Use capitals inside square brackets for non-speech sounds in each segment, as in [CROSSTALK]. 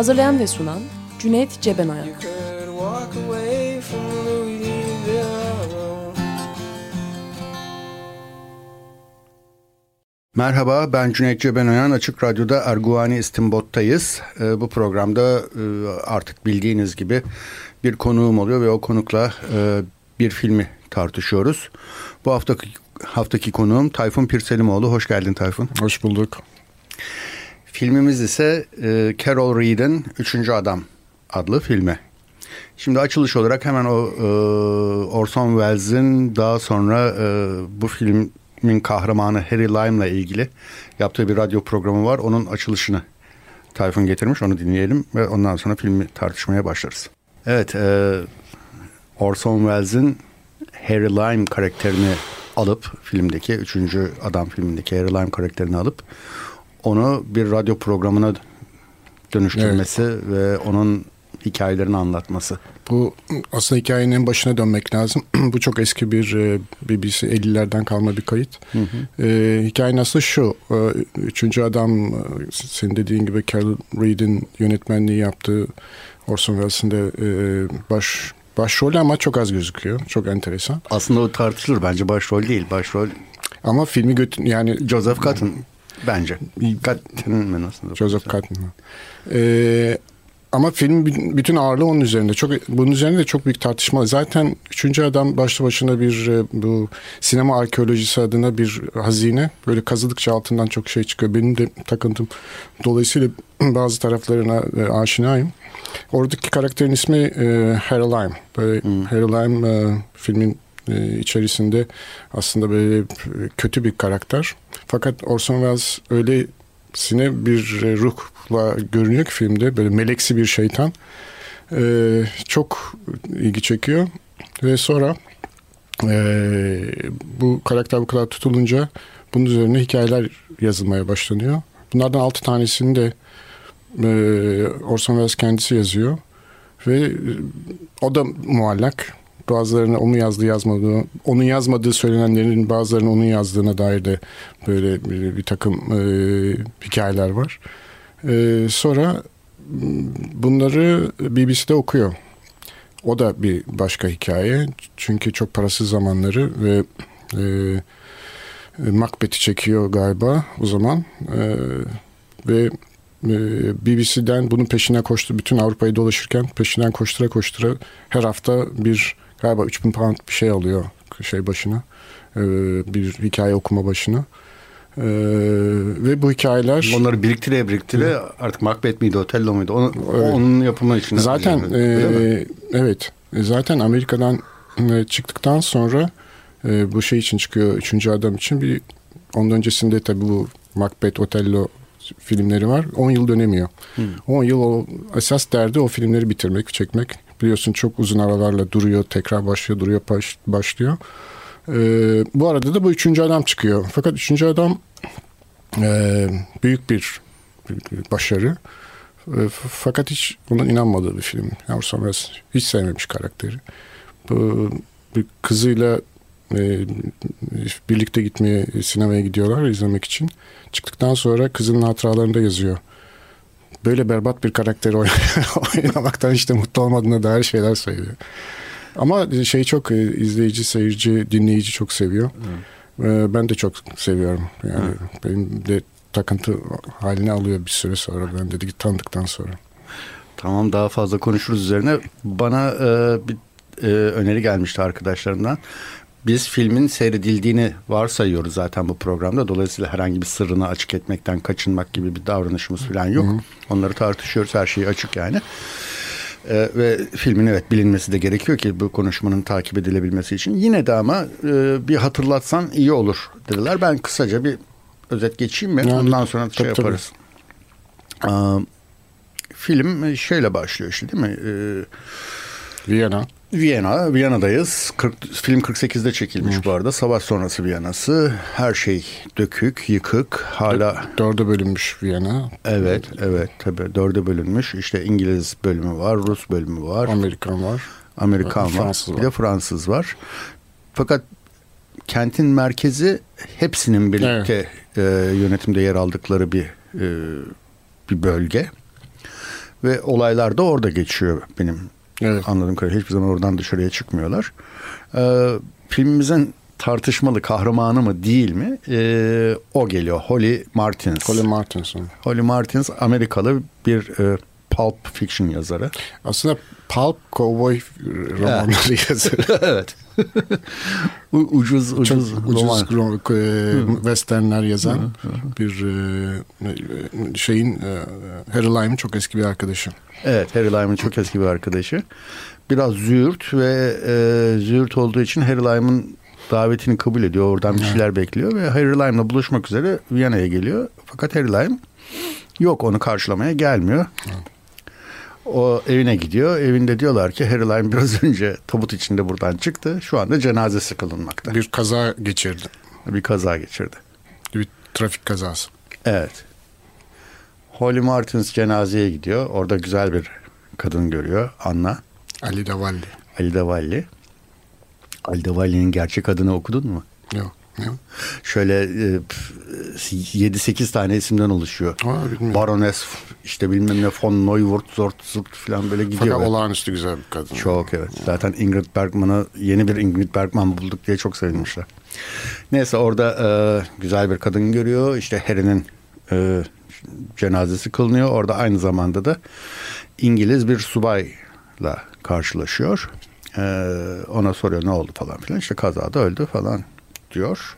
Hazırlayan ve sunan Cüneyt Cebenayak Merhaba ben Cüneyt Cebenoyan Açık Radyo'da Erguvani İstimbot'tayız. Ee, bu programda e, artık bildiğiniz gibi bir konuğum oluyor ve o konukla e, bir filmi tartışıyoruz. Bu haftaki haftaki konuğum Tayfun Pirselimoğlu. Hoş geldin Tayfun. Hoş bulduk. Filmimiz ise e, Carol Reed'in Üçüncü Adam adlı filmi. Şimdi açılış olarak hemen o e, Orson Welles'in daha sonra e, bu filmin kahramanı Harry Lime'la ilgili yaptığı bir radyo programı var. Onun açılışını Tayfun getirmiş. Onu dinleyelim ve ondan sonra filmi tartışmaya başlarız. Evet, e, Orson Welles'in Harry Lime karakterini alıp filmdeki üçüncü adam filmindeki Harry Lime karakterini alıp onu bir radyo programına dönüştürmesi ve onun hikayelerini anlatması. Bu aslında hikayenin en başına dönmek lazım. [CLEARS THROAT] Bu çok eski bir e, BBC 50'lerden kalma bir kayıt. Hı hı. E, hikayenin aslında şu. E, üçüncü adam e, senin dediğin gibi Carol Reed'in yönetmenliği yaptığı Orson Welles'in de e, baş başrol ama çok az gözüküyor. Çok enteresan. Aslında o tartışılır bence başrol değil. Başrol Ama filmi götür yani Joseph Cotton bence. Cotton mi nasıl? Joseph Cotton. Ee, ama film bütün ağırlığı onun üzerinde. Çok bunun üzerinde de çok büyük tartışma. Zaten üçüncü adam başlı başına bir e, bu sinema arkeolojisi adına bir hazine. Böyle kazıdıkça altından çok şey çıkıyor. Benim de takıntım. Dolayısıyla [CLEARS THROAT] bazı taraflarına e, aşinayım. Oradaki karakterin ismi e, Harry Lime. Böyle hmm. Harry Lime e, filmin e, içerisinde aslında böyle kötü bir karakter. Fakat Orson Welles öyle sine bir ruhla görünüyor ki filmde böyle meleksi bir şeytan ee, çok ilgi çekiyor ve sonra e, bu karakter bu kadar tutulunca bunun üzerine hikayeler yazılmaya başlanıyor. Bunlardan altı tanesini de e, Orson Welles kendisi yazıyor ve o da muallak bazılarını onun yazdığı yazmadığı, onun yazmadığı söylenenlerin bazılarının onun yazdığına dair de böyle bir, bir takım e, hikayeler var. E, sonra bunları BBC'de okuyor. O da bir başka hikaye. Çünkü çok parasız zamanları ve e, Macbeth'i çekiyor galiba o zaman. E, ve e, BBC'den bunun peşinden koştu. Bütün Avrupa'yı dolaşırken peşinden koştura koştura her hafta bir galiba 3000 pound bir şey alıyor şey başına. E, bir hikaye okuma başına. Ee, ve bu hikayeler... Onları biriktire biriktire Hı. artık Macbeth miydi, Otello muydu? Onu, evet. Onun yapımı için. Zaten e, evet. Zaten Amerika'dan e, çıktıktan sonra e, bu şey için çıkıyor. Üçüncü adam için bir ondan öncesinde tabii bu Macbeth, Otello filmleri var. 10 yıl dönemiyor. 10 yıl o esas derdi o filmleri bitirmek, çekmek. Biliyorsun çok uzun aralarla duruyor, tekrar başlıyor, duruyor, baş, başlıyor. Ee, bu arada da bu üçüncü adam çıkıyor. Fakat üçüncü adam e, büyük bir, başarı. E, fakat hiç ona inanmadığı bir film. Welles hiç sevmemiş karakteri. Bu, bir kızıyla e, birlikte gitmeye sinemaya gidiyorlar izlemek için. Çıktıktan sonra kızının hatıralarında yazıyor. Böyle berbat bir karakteri [LAUGHS] oynamaktan işte mutlu olmadığına dair şeyler söylüyor. Ama şey çok e, izleyici, seyirci, dinleyici çok seviyor. Hmm. Ben de çok seviyorum. Yani hmm. benim de takıntı haline alıyor bir süre sonra ben dedi tanıdıktan sonra. Tamam daha fazla konuşuruz üzerine. Bana e, bir e, öneri gelmişti arkadaşlarımdan. Biz filmin seyredildiğini varsayıyoruz zaten bu programda. Dolayısıyla herhangi bir sırrını açık etmekten kaçınmak gibi bir davranışımız falan yok. Onları tartışıyoruz. Her şey açık yani. Ee, ve filmin evet bilinmesi de gerekiyor ki bu konuşmanın takip edilebilmesi için. Yine de ama e, bir hatırlatsan iyi olur dediler. Ben kısaca bir özet geçeyim mi? Yani, Ondan sonra tabii, şey yaparız. Tabii. film şeyle başlıyor işte değil mi? Ee, Viyana. Viyana, Viyana'dayız. 40, film 48'de çekilmiş bu arada. Savaş sonrası Viyana'sı. Her şey dökük, yıkık. Hala Dörde bölünmüş Viyana. evet, evet tabii dörde bölünmüş. İşte İngiliz bölümü var, Rus bölümü var, Amerikan var. Amerikan var, Fransız bir de Fransız var. Fakat kentin merkezi hepsinin birlikte e, yönetimde yer aldıkları bir e, bir bölge. Ve olaylar da orada geçiyor benim Evet. Anladığım kadarıyla hiçbir zaman oradan dışarıya çıkmıyorlar. Ee, filmimizin tartışmalı kahramanı mı değil mi? Ee, o geliyor. Holly Martins. Colin Martinson. Holly Martins Amerikalı bir e, pulp fiction yazarı. Aslında Pulp Cowboy romanları yazarı. [LAUGHS] evet. U- ucuz Çok ucuz, ucuz roman. ro- e, westernler yazan bir e, şeyin e, Harry Lime'ın çok eski bir arkadaşı. Evet Harry Lime'ın çok eski bir arkadaşı. Biraz züğürt ve e, züğürt olduğu için Harry Lime'ın davetini kabul ediyor. Oradan bir şeyler bekliyor ve Harry Lime'la buluşmak üzere Viyana'ya geliyor. Fakat Harry Lime yok onu karşılamaya gelmiyor. O evine gidiyor. Evinde diyorlar ki Harry biraz [LAUGHS] önce tabut içinde buradan çıktı. Şu anda cenazesi kılınmakta. Bir, kaza geçirdi. bir kaza geçirdi. Bir trafik kazası. Evet. Holly Martins cenazeye gidiyor. Orada güzel bir kadın görüyor. Anna. Ali Davalli. Alida Valli. Alida Valli'nin gerçek adını okudun mu? Yok. Şöyle e, p- 7-8 tane isimden oluşuyor. Bilmiyorum. Baroness işte bilmem ne von Neuwirth zort zort falan böyle gidiyor. Fakat olağanüstü güzel bir kadın. Çok evet. Zaten Ingrid Bergman'ı yeni bir Ingrid Bergman bulduk diye çok sevinmişler. Neyse orada e, güzel bir kadın görüyor. İşte Harry'nin e, cenazesi kılınıyor. Orada aynı zamanda da İngiliz bir subayla karşılaşıyor. E, ona soruyor ne oldu falan filan. İşte kazada öldü falan diyor.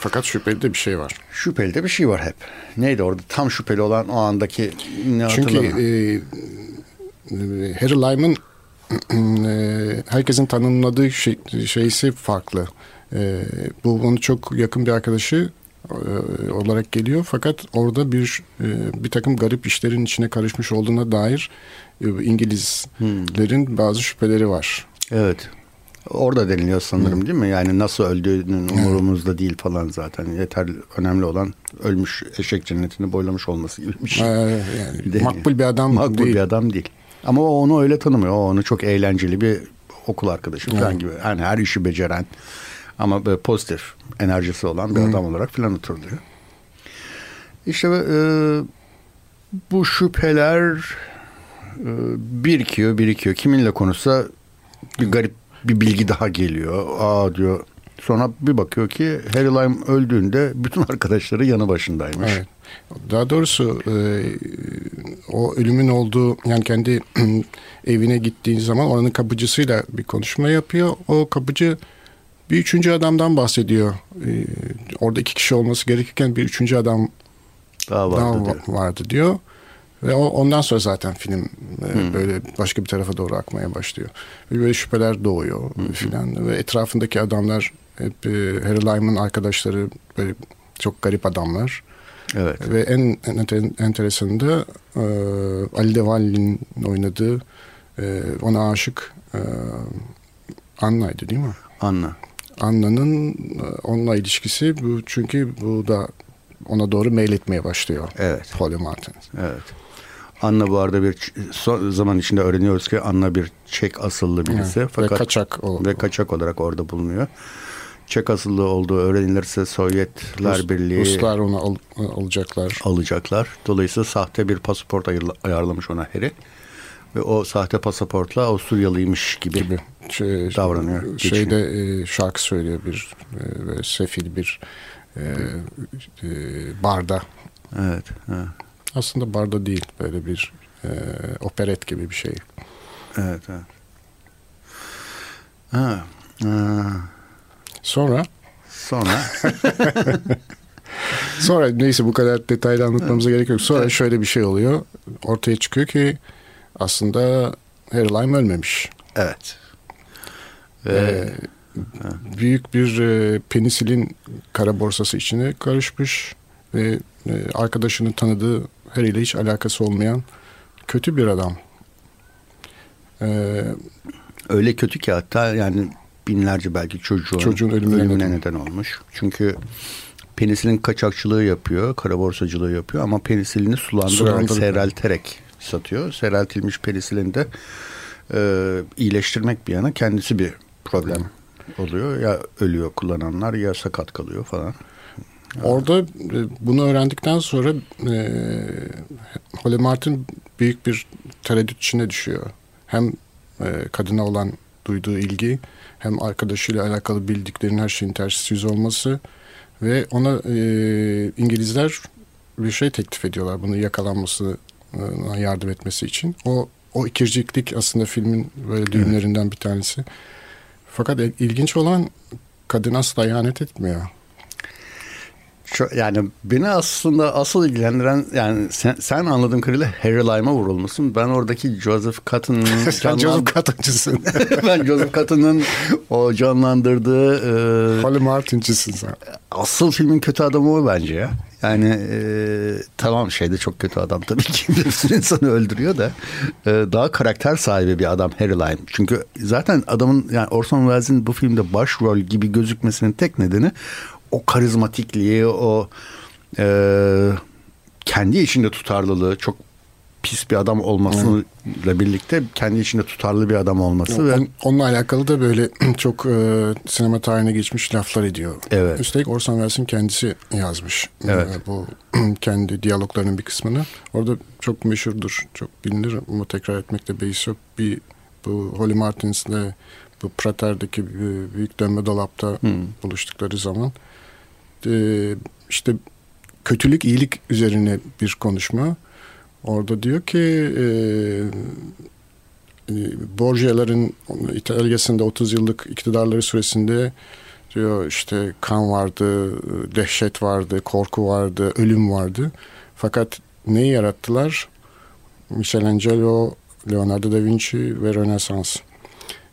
Fakat şüpheli de bir şey var. Şüpheli de bir şey var hep. Neydi orada tam şüpheli olan o andaki ne Çünkü e, Harry Lime'ın [CLEARS THROAT] e, herkesin tanımladığı şey, şeysi farklı. E, bu onu çok yakın bir arkadaşı e, olarak geliyor. Fakat orada bir e, bir takım garip işlerin içine karışmış olduğuna dair e, İngilizlerin bazı şüpheleri var. Evet. Orada deniliyor sanırım değil mi? Yani nasıl öldüğünün umurumuzda değil falan zaten. Yeter önemli olan ölmüş eşek cennetini boylamış olması gibi bir şey. yani [LAUGHS] Değil. makbul bir adam Makbul değil. bir adam değil. Ama o onu öyle tanımıyor. O onu çok eğlenceli bir okul arkadaşı falan Evet. gibi. Yani her işi beceren ama böyle pozitif enerjisi olan bir adam olarak falan hatırlıyor. İşte e, bu şüpheler e, birikiyor, birikiyor. Kiminle konuşsa bir garip bir bilgi daha geliyor. Aa diyor. Sonra bir bakıyor ki Harry Lime öldüğünde bütün [LAUGHS] arkadaşları yanı başındaymış. Evet. Daha doğrusu e, o ölümün olduğu yani kendi [CLEARS THROAT] evine gittiği zaman oranın kapıcısıyla bir konuşma yapıyor. O kapıcı bir üçüncü adamdan bahsediyor. E, orada iki kişi olması gerekirken bir üçüncü adam Daha vardı daha diyor. va- vardı diyor. Ve o, ondan sonra zaten film e, böyle başka bir tarafa doğru akmaya başlıyor. Ve böyle şüpheler doğuyor filan. Ve etrafındaki adamlar hep e, Harry Lime'ın arkadaşları böyle çok garip adamlar. Evet. Ve en, en enter- enteresanı da e, Ali Devalli'nin oynadığı e, ona aşık e, Anna'ydı değil mi? Anla. Anna'nın e, onunla ilişkisi bu çünkü bu da ona doğru meyletmeye başlıyor. Evet. Holly Martin. Evet. Anna bu arada bir son zaman içinde öğreniyoruz ki Anna bir Çek asıllı birisi. Evet. Fakat Ve kaçak o- ve kaçak olarak orada bulunuyor. Çek asıllı olduğu öğrenilirse Sovyetler Rus- Birliği Ruslar onu al- alacaklar. alacaklar. Dolayısıyla sahte bir pasaport ayırla- ayarlamış ona Harry. Ve o sahte pasaportla Avusturyalıymış gibi. gibi şey, Davranıyor, Şeyde e, şarkı söylüyor bir e, böyle sefil bir e, e, barda. Evet. evet. Aslında barda değil böyle bir e, operet gibi bir şey. Evet, evet. Ha, ha. Sonra Sonra [LAUGHS] sonra neyse bu kadar detaylı anlatmamıza gerek yok. Sonra şöyle bir şey oluyor. Ortaya çıkıyor ki aslında Harry Lime ölmemiş. evet. Ee, Ve büyük bir e, penisilin kara borsası içine karışmış ve e, arkadaşının tanıdığı Harry ile hiç alakası olmayan kötü bir adam. Ee, Öyle kötü ki hatta yani binlerce belki çocuğun, çocuğun ölümüne, ölümüne neden. neden olmuş. Çünkü penisilin kaçakçılığı yapıyor, kara borsacılığı yapıyor ama penisilini sulandırarak, seyrelterek satıyor. Seyreltilmiş penisilin de e, iyileştirmek bir yana kendisi bir problem oluyor. Ya ölüyor kullananlar ya sakat kalıyor falan. Orada e, bunu öğrendikten sonra e, Holly Martin büyük bir tereddüt içine düşüyor. Hem e, kadına olan duyduğu ilgi hem arkadaşıyla alakalı bildiklerinin her şeyin tersi yüz olması ve ona e, İngilizler bir şey teklif ediyorlar bunu yakalanması yardım etmesi için. O o ikirciklik aslında filmin böyle düğümlerinden bir tanesi. Fakat ilginç olan kadın asla ihanet etmiyor. Şu, yani beni aslında asıl ilgilendiren yani sen, sen anladığım kadarıyla Harry Lime'a vurulmuşsun. Ben oradaki Joseph Cotton'ın [LAUGHS] Sen Joseph Cotton'cısın. [LAUGHS] ben Joseph Cotton'ın o canlandırdığı e, Holly Martin'cisin sen. Asıl filmin kötü adamı o bence ya. Yani e, tamam şeyde çok kötü adam tabii ki [LAUGHS] bir sürü insanı öldürüyor da e, daha karakter sahibi bir adam Harry Lime. Çünkü zaten adamın yani Orson Welles'in bu filmde başrol gibi gözükmesinin tek nedeni o karizmatikliği, o e, kendi içinde tutarlılığı, çok pis bir adam olmasıyla evet. birlikte kendi içinde tutarlı bir adam olması ve onunla alakalı da böyle [CLEARS THROAT] çok e, sinema tarihine geçmiş laflar ediyor. Evet. Üstelik Orson Welles'in kendisi yazmış. E, evet. E, bu [CLEARS THROAT] kendi diyaloglarının bir kısmını. Orada çok meşhurdur, çok bilinir ama tekrar etmekte beis yok. Bir bu Holly Martins'le bu Prater'deki büyük dönme dolapta hmm. buluştukları zaman e, işte kötülük iyilik üzerine bir konuşma. Orada diyor ki e, e Borgia'ların İtalya'sında 30 yıllık iktidarları süresinde diyor işte kan vardı, dehşet vardı, korku vardı, ölüm vardı. Fakat neyi yarattılar? Michelangelo, Leonardo da Vinci ve Rönesans.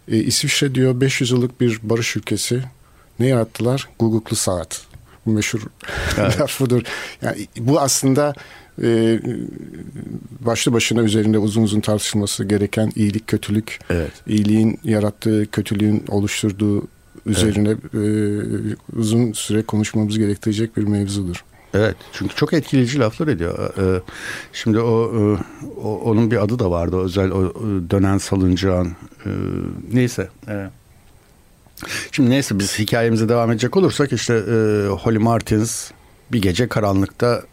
E, İsviçre diyor 500 yıllık bir barış ülkesi. Ne yarattılar? Guguklu saat meşhur evet. [LAUGHS] laf budur. Yani bu aslında e, başlı başına üzerinde uzun uzun tartışılması gereken iyilik kötülük, evet. iyiliğin yarattığı kötülüğün oluşturduğu üzerine evet. e, uzun süre konuşmamız gerektirecek bir mevzudur. Evet çünkü çok etkileyici laflar ediyor. Ee, şimdi o, e, o onun bir adı da vardı özel o dönen salıncağın e, neyse. Evet. Şimdi neyse biz hikayemize devam edecek olursak işte e, Holly Martins bir gece karanlıkta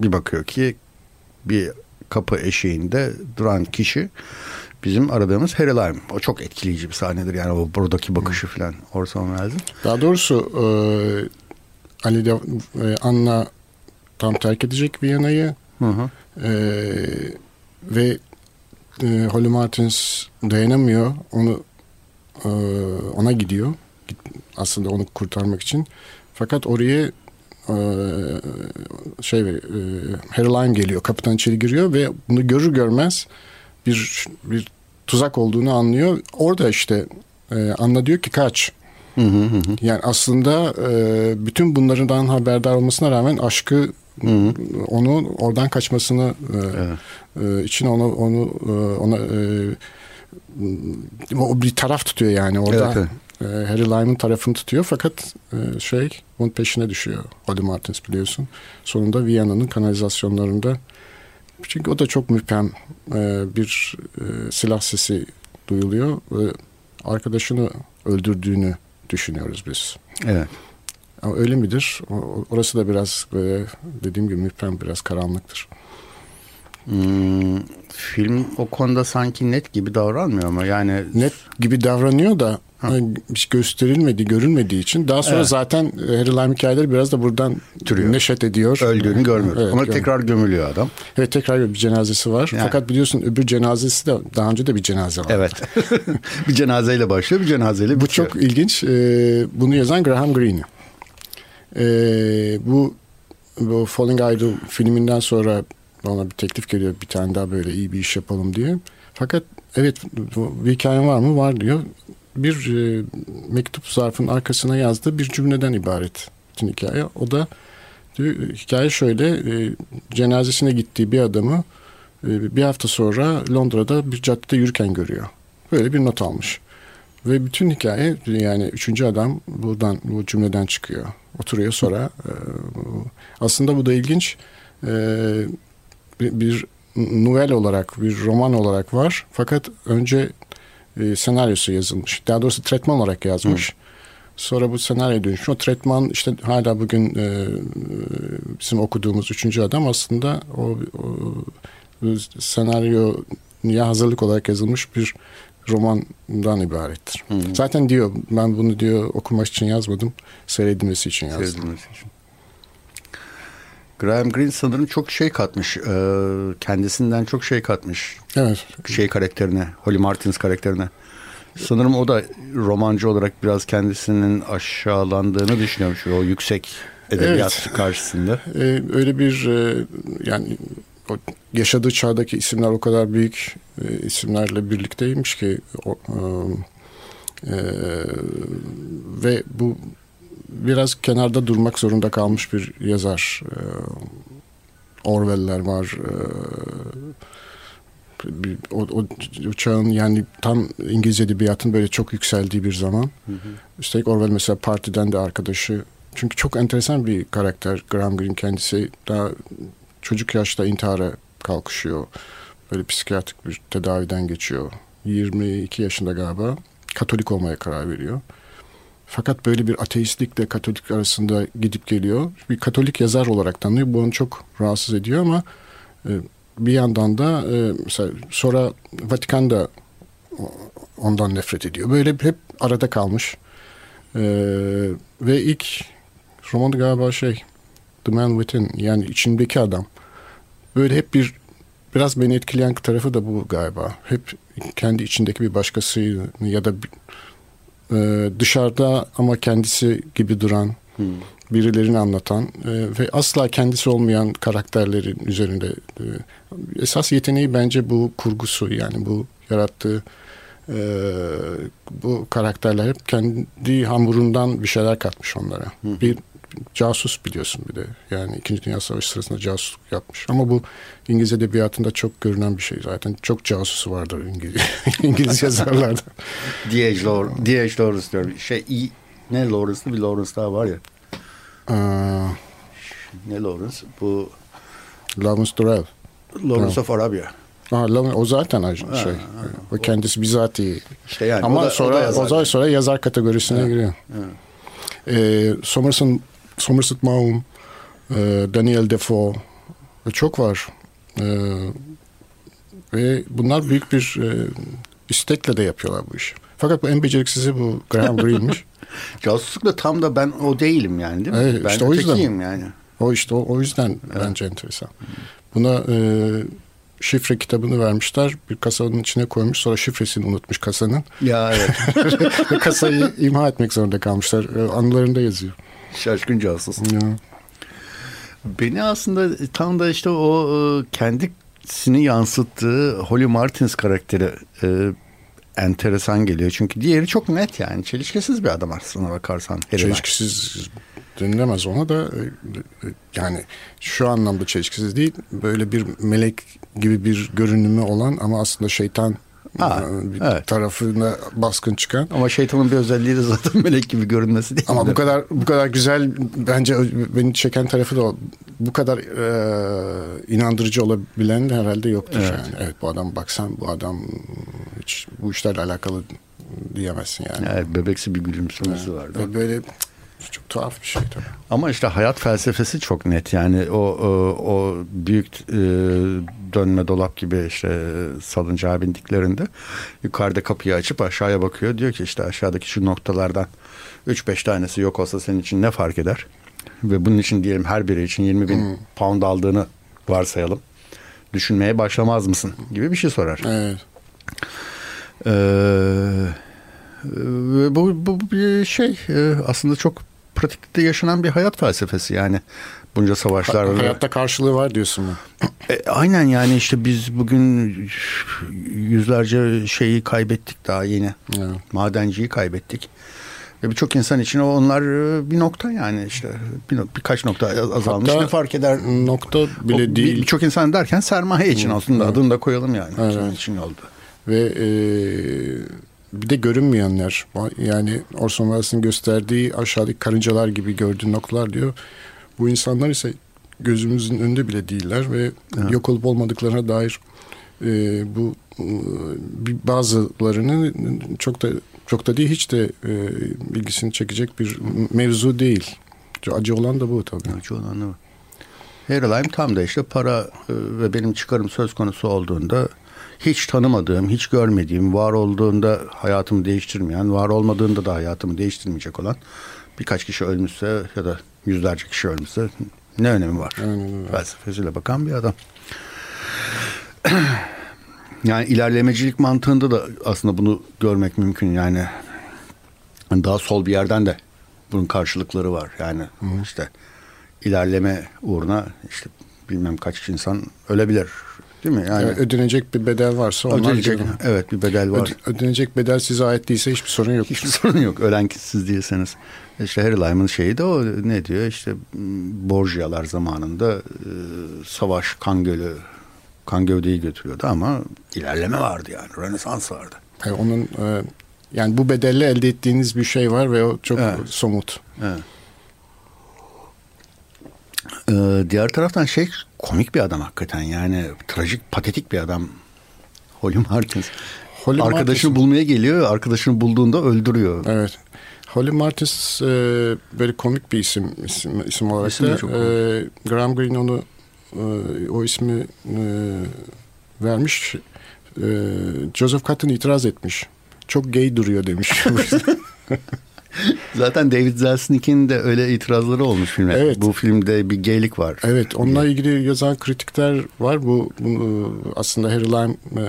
bir bakıyor ki bir kapı eşiğinde duran kişi bizim aradığımız Harry Lime. O çok etkileyici bir sahnedir yani o buradaki bakışı falan Orson Welles'in. Daha doğrusu e, Ali de, e, Anna tam terk edecek Viyana'yı hı hı. E, ve e, Holly Martins dayanamıyor. Onu e, ona gidiyor. Aslında onu kurtarmak için. Fakat oraya e, şey e, geliyor. Kapıdan içeri giriyor ve bunu görür görmez bir bir tuzak olduğunu anlıyor. Orada işte e, Anna diyor ki kaç. Hı hı hı. Yani aslında e, bütün bunlardan haberdar olmasına rağmen aşkı hı hı. onu oradan kaçmasını evet. e, için onu onu ona e, o bir taraf tutuyor yani orada. Evet, evet. Harry Lyman tarafını tutuyor fakat e, şey bunun peşine düşüyor Holly Martins biliyorsun. Sonunda Viyana'nın kanalizasyonlarında çünkü o da çok müphem e, bir e, silah sesi duyuluyor ve arkadaşını öldürdüğünü düşünüyoruz biz. Evet. Ama öyle midir? Orası da biraz böyle dediğim gibi müphem biraz karanlıktır. Hmm, film o konuda sanki net gibi davranmıyor ama yani net gibi davranıyor da hiç gösterilmedi, görülmediği için daha sonra evet. zaten e, Harry Lime hikayeleri biraz da buradan Türüyor. neşet ediyor. Öldüğünü görmüyor. Evet, ama görmüyor. tekrar gömülüyor adam. Evet tekrar bir cenazesi var. Yani. Fakat biliyorsun öbür cenazesi de daha önce de bir cenaze var. Evet. [LAUGHS] bir cenazeyle başlıyor, bir cenazeyle bitiyor. Bu çok ilginç. Ee, bunu yazan Graham Greene. Ee, bu bu Falling Idol filminden sonra bana bir teklif geliyor bir tane daha böyle iyi bir iş yapalım diye. Fakat evet bir hikayen var mı? Var diyor. Bir e, mektup zarfın arkasına yazdığı bir cümleden ibaret bütün hikaye. O da diyor, hikaye şöyle e, cenazesine gittiği bir adamı e, bir hafta sonra Londra'da bir caddede yürürken görüyor. Böyle bir not almış. Ve bütün hikaye yani üçüncü adam buradan bu cümleden çıkıyor. Oturuyor sonra. E, aslında bu da ilginç. E, bir, bir novel olarak, bir roman olarak var. Fakat önce e, senaryosu yazılmış. Daha doğrusu tretman olarak yazmış. Hı. Sonra bu senaryo dönüşmüş. O tretman işte hala bugün e, bizim okuduğumuz üçüncü adam aslında o, o senaryoya hazırlık olarak yazılmış bir romandan ibarettir. Hı. Zaten diyor ben bunu diyor okumak için yazmadım. Seyredilmesi için yazdım. Seyredilmesi için. Graham Greene sanırım çok şey katmış. E, kendisinden çok şey katmış. Evet. Şey karakterine, Holly Martins karakterine. Sanırım o da romancı olarak biraz kendisinin aşağılandığını düşünüyormuş o yüksek edebiyat evet. karşısında. Ee, öyle bir e, yani o yaşadığı çağdaki isimler o kadar büyük e, isimlerle birlikteymiş ki o, e, e, ve bu biraz kenarda durmak zorunda kalmış bir yazar. E, Orwell'ler var. E, o, o, o çağın yani tam İngiliz edebiyatın böyle çok yükseldiği bir zaman. Hı hı. Üstelik Orwell mesela partiden de arkadaşı. Çünkü çok enteresan bir karakter Graham Greene kendisi. Daha çocuk yaşta intihara kalkışıyor. Böyle psikiyatrik bir tedaviden geçiyor. 22 yaşında galiba Katolik olmaya karar veriyor. Fakat böyle bir ateistlikle Katolik arasında gidip geliyor. Bir Katolik yazar olarak tanıyor. Bu onu çok rahatsız ediyor ama e, bir yandan da e, mesela sonra Vatikan da ondan nefret ediyor. Böyle hep arada kalmış. E, ve ilk romanı galiba şey The Man Within yani içindeki adam. Böyle hep bir biraz beni etkileyen tarafı da bu galiba. Hep kendi içindeki bir başkası ya da e, dışarıda ama kendisi gibi duran hmm. birilerini anlatan e, ve asla kendisi olmayan karakterlerin üzerinde e, esas yeteneği bence bu kurgusu yani bu yarattığı e, bu karakterler hep kendi hamurundan bir şeyler katmış onlara. Hı. Bir casus biliyorsun bir de. Yani İkinci Dünya Savaşı sırasında casusluk yapmış. Ama bu İngiliz edebiyatında çok görünen bir şey zaten. Çok casusu vardır İngiliz, [LAUGHS] İngiliz yazarlarda. [LAUGHS] D.H. Lawrence. Lawrence diyorum. Şey, iyi, ne Lawrence'lı bir Lawrence daha var ya. Aa, ne Lawrence? Bu... Lawrence Durrell. Lawrence ha. of Arabia. Ha, o zaten şey. Ha, o kendisi bizatihi. İşte yani Ama da, sonra o da yazar. sonra yazar kategorisine ha. giriyor. Ha. Ee, Somerset, Somerset Maugham, e, Daniel Defoe çok var. E, ve bunlar büyük bir e, istekle de yapıyorlar bu işi. Fakat bu en beceriksizi bu Graham Greene'miş. [LAUGHS] Casusluk da tam da ben o değilim yani değil mi? Evet, ben işte o yüzden. yani. O işte o, o yüzden evet. bence enteresan. Buna e, şifre kitabını vermişler. Bir kasanın içine koymuş. Sonra şifresini unutmuş kasanın. Ya evet. [LAUGHS] Kasayı imha etmek zorunda kalmışlar. E, anılarında yazıyor. Şaşkın casus. Ya. Beni aslında tam da işte o e, kendisini yansıttığı Holly Martins karakteri e, enteresan geliyor. Çünkü diğeri çok net yani. Çelişkisiz bir adam aslında bakarsan. Çelişkisiz denilemez ona da e, e, yani şu anlamda çelişkisiz değil. Böyle bir melek gibi bir görünümü olan ama aslında şeytan Ha, bir evet. tarafına baskın çıkan. Ama şeytanın bir özelliği de zaten [LAUGHS] melek gibi görünmesi değil. Ama bu kadar bu kadar güzel bence beni çeken tarafı da o. Bu kadar e, inandırıcı olabilen de herhalde yoktur evet. yani. Evet bu adam baksan bu adam hiç bu işlerle alakalı diyemezsin yani. Evet bebeksi bir gülümsemesi evet. vardı. Böyle çok tuhaf bir şey tabii. Ama işte hayat felsefesi çok net. Yani o o, o büyük e, dönme dolap gibi işte salıncağa bindiklerinde yukarıda kapıyı açıp aşağıya bakıyor. Diyor ki işte aşağıdaki şu noktalardan 3-5 tanesi yok olsa senin için ne fark eder? Ve bunun için diyelim her biri için 20 bin hmm. pound aldığını varsayalım. Düşünmeye başlamaz mısın? Gibi bir şey sorar. Evet. Ee, bu, bu bir şey e, aslında çok pratikte yaşanan bir hayat felsefesi yani bunca savaşlar. Ha, hayatta karşılığı var diyorsun mu? E, aynen yani işte biz bugün yüzlerce şeyi kaybettik daha yeni. Evet. Madenciyi kaybettik. Ve birçok insan için onlar e, bir nokta yani işte bir, birkaç nokta azalmış Hatta ne fark eder? Nokta bile O değil. Birçok insan derken sermaye için aslında Evet. adını da koyalım yani. Evet. Onun için oldu. Ve e, bir de görünmeyenler yani Orson Welles'in gösterdiği aşağıdaki karıncalar gibi gördüğün noktalar diyor. Bu insanlar ise gözümüzün önünde bile değiller ve Evet. yok olup olmadıklarına dair e, bu e, bazılarını çok da çok da değil hiç de e, ilgisini çekecek bir mevzu değil. Acı olan da bu tabii. Acı olan o. Harry tam da işte para e, ve benim çıkarım söz konusu olduğunda hiç tanımadığım, hiç görmediğim, var olduğunda hayatımı değiştirmeyen, var olmadığında da hayatımı değiştirmeyecek olan birkaç kişi ölmüşse ya da yüzlerce kişi ölmüşse ne önemi var? Aynen öyle. Felsefesiyle bakan bir adam. [CLEARS THROAT] Yani ilerlemecilik mantığında da aslında bunu görmek mümkün. Yani daha sol bir yerden de bunun karşılıkları var. Yani işte ilerleme uğruna işte bilmem kaç insan ölebilir. Değil mi? Yani ödenecek bir bedel varsa onlar ödenecek, görün. evet bir bedel var. Öde- ödenecek bedel size ait değilse hiçbir sorun yok. Hiçbir sorun yok. Ölen siz değilseniz. İşte Harry Lyman şeyi de o ne diyor işte m, Borgia'lar zamanında e, savaş kan gölü kan gövdeyi götürüyordu ama ilerleme vardı yani. Rönesans vardı. Yani onun e, yani bu bedelle elde ettiğiniz bir şey var ve o çok Evet. somut. Evet. Ee, diğer taraftan şey komik bir adam hakikaten yani trajik patetik bir adam Holly Martins. Holly Arkadaşını Martins- bulmaya geliyor arkadaşını bulduğunda öldürüyor. Evet. Holly Martins e, böyle komik bir isim isim, isim olarak İsim da çok e, Graham Greene onu e, o ismi e, vermiş. E, Joseph Cotton itiraz etmiş. Çok gay duruyor demiş. [LAUGHS] [LAUGHS] [LAUGHS] Zaten David Selznick'in de öyle itirazları olmuş filme. Evet. Bu filmde bir gaylik var. Evet, onunla ilgili yazan kritikler var. Bu, bu aslında Harry Lime, e,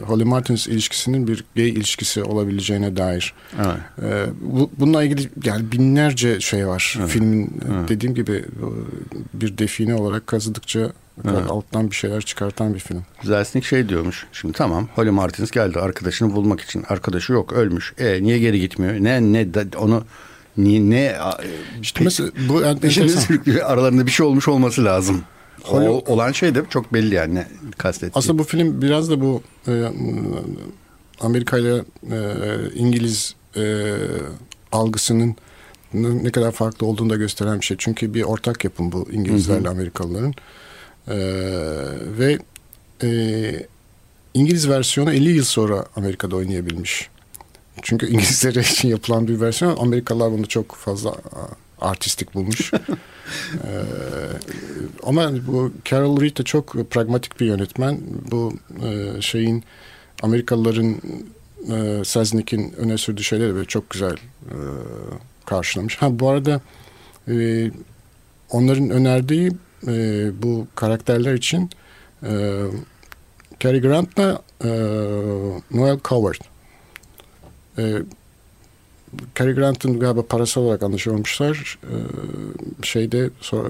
Holly Martins ilişkisinin bir gay ilişkisi olabileceğine dair. Evet. E, bu, bununla ilgili yani binlerce şey var. Evet. Filmin e, Evet. dediğim gibi e, bir define olarak kazıdıkça Evet. alttan bir şeyler çıkartan bir film. Selznick şey diyormuş. Şimdi tamam Holly Martins geldi arkadaşını bulmak için. Arkadaşı yok ölmüş. E niye geri gitmiyor? Ne ne da- onu niye ne İşte mesela bu [LAUGHS] sürüklüyor. Aralarında bir şey olmuş olması lazım. O, Holly- olan şey de çok belli yani ne kastettiği. Aslında bu film biraz da bu e, Amerika ile e, İngiliz e, algısının ne kadar farklı olduğunu da gösteren bir şey. Çünkü bir ortak yapım bu İngilizlerle Amerikalıların. E, ve e, İngiliz versiyonu 50 yıl sonra Amerika'da oynayabilmiş. Çünkü İngilizler [LAUGHS] için yapılan bir versiyon. Amerikalılar bunu çok fazla artistik bulmuş. [LAUGHS] Ee, ama bu Carol Reed de çok pragmatik bir yönetmen. Bu e, şeyin Amerikalıların e, Selznick'in öne sürdüğü şeyleri böyle çok güzel e, karşılamış. Ha bu arada e, onların önerdiği e, bu karakterler için e, Cary Grant'la e, Noel Coward. E, Cary Grant'ın galiba parasal olarak anlaşılmışlar. E, şeyde sonra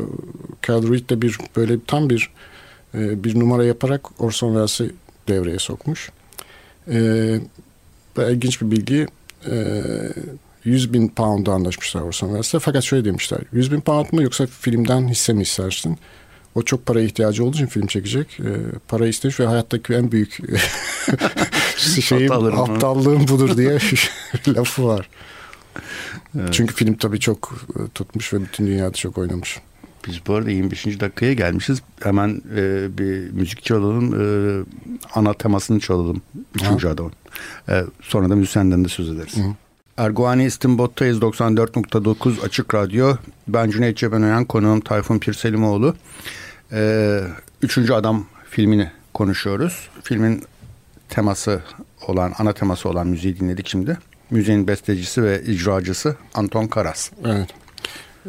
Cal Reed de bir böyle tam bir e, bir numara yaparak Orson Welles'i devreye sokmuş. E, ilginç bir bilgi. E, 100 bin pound'a anlaşmışlar Orson Welles'le. Fakat şöyle demişler. 100 bin pound mu yoksa filmden hisse mi istersin? O çok paraya ihtiyacı olduğu için film çekecek. E, para istemiş ve hayattaki en büyük [LAUGHS] şeyim, Aptallığım. budur diye [LAUGHS] lafı var. Çünkü film tabii çok e, tutmuş ve bütün dünyada çok oynamış. Biz bu arada 25. dakikaya gelmişiz. Hemen e, bir müzik çalalım. E, ana temasını çalalım. Üçüncü adamın. E, sonra da müzisyenden de söz ederiz. Erguani İstinbot'tayız 94.9 Açık Radyo. Ben Cüneyt Cebenören, konuğum Tayfun Pirselimoğlu. E, Üçüncü Adam filmini konuşuyoruz. Filmin teması olan, ana teması olan müziği dinledik şimdi. Müziğin bestecisi ve icracısı Anton Karas. Evet.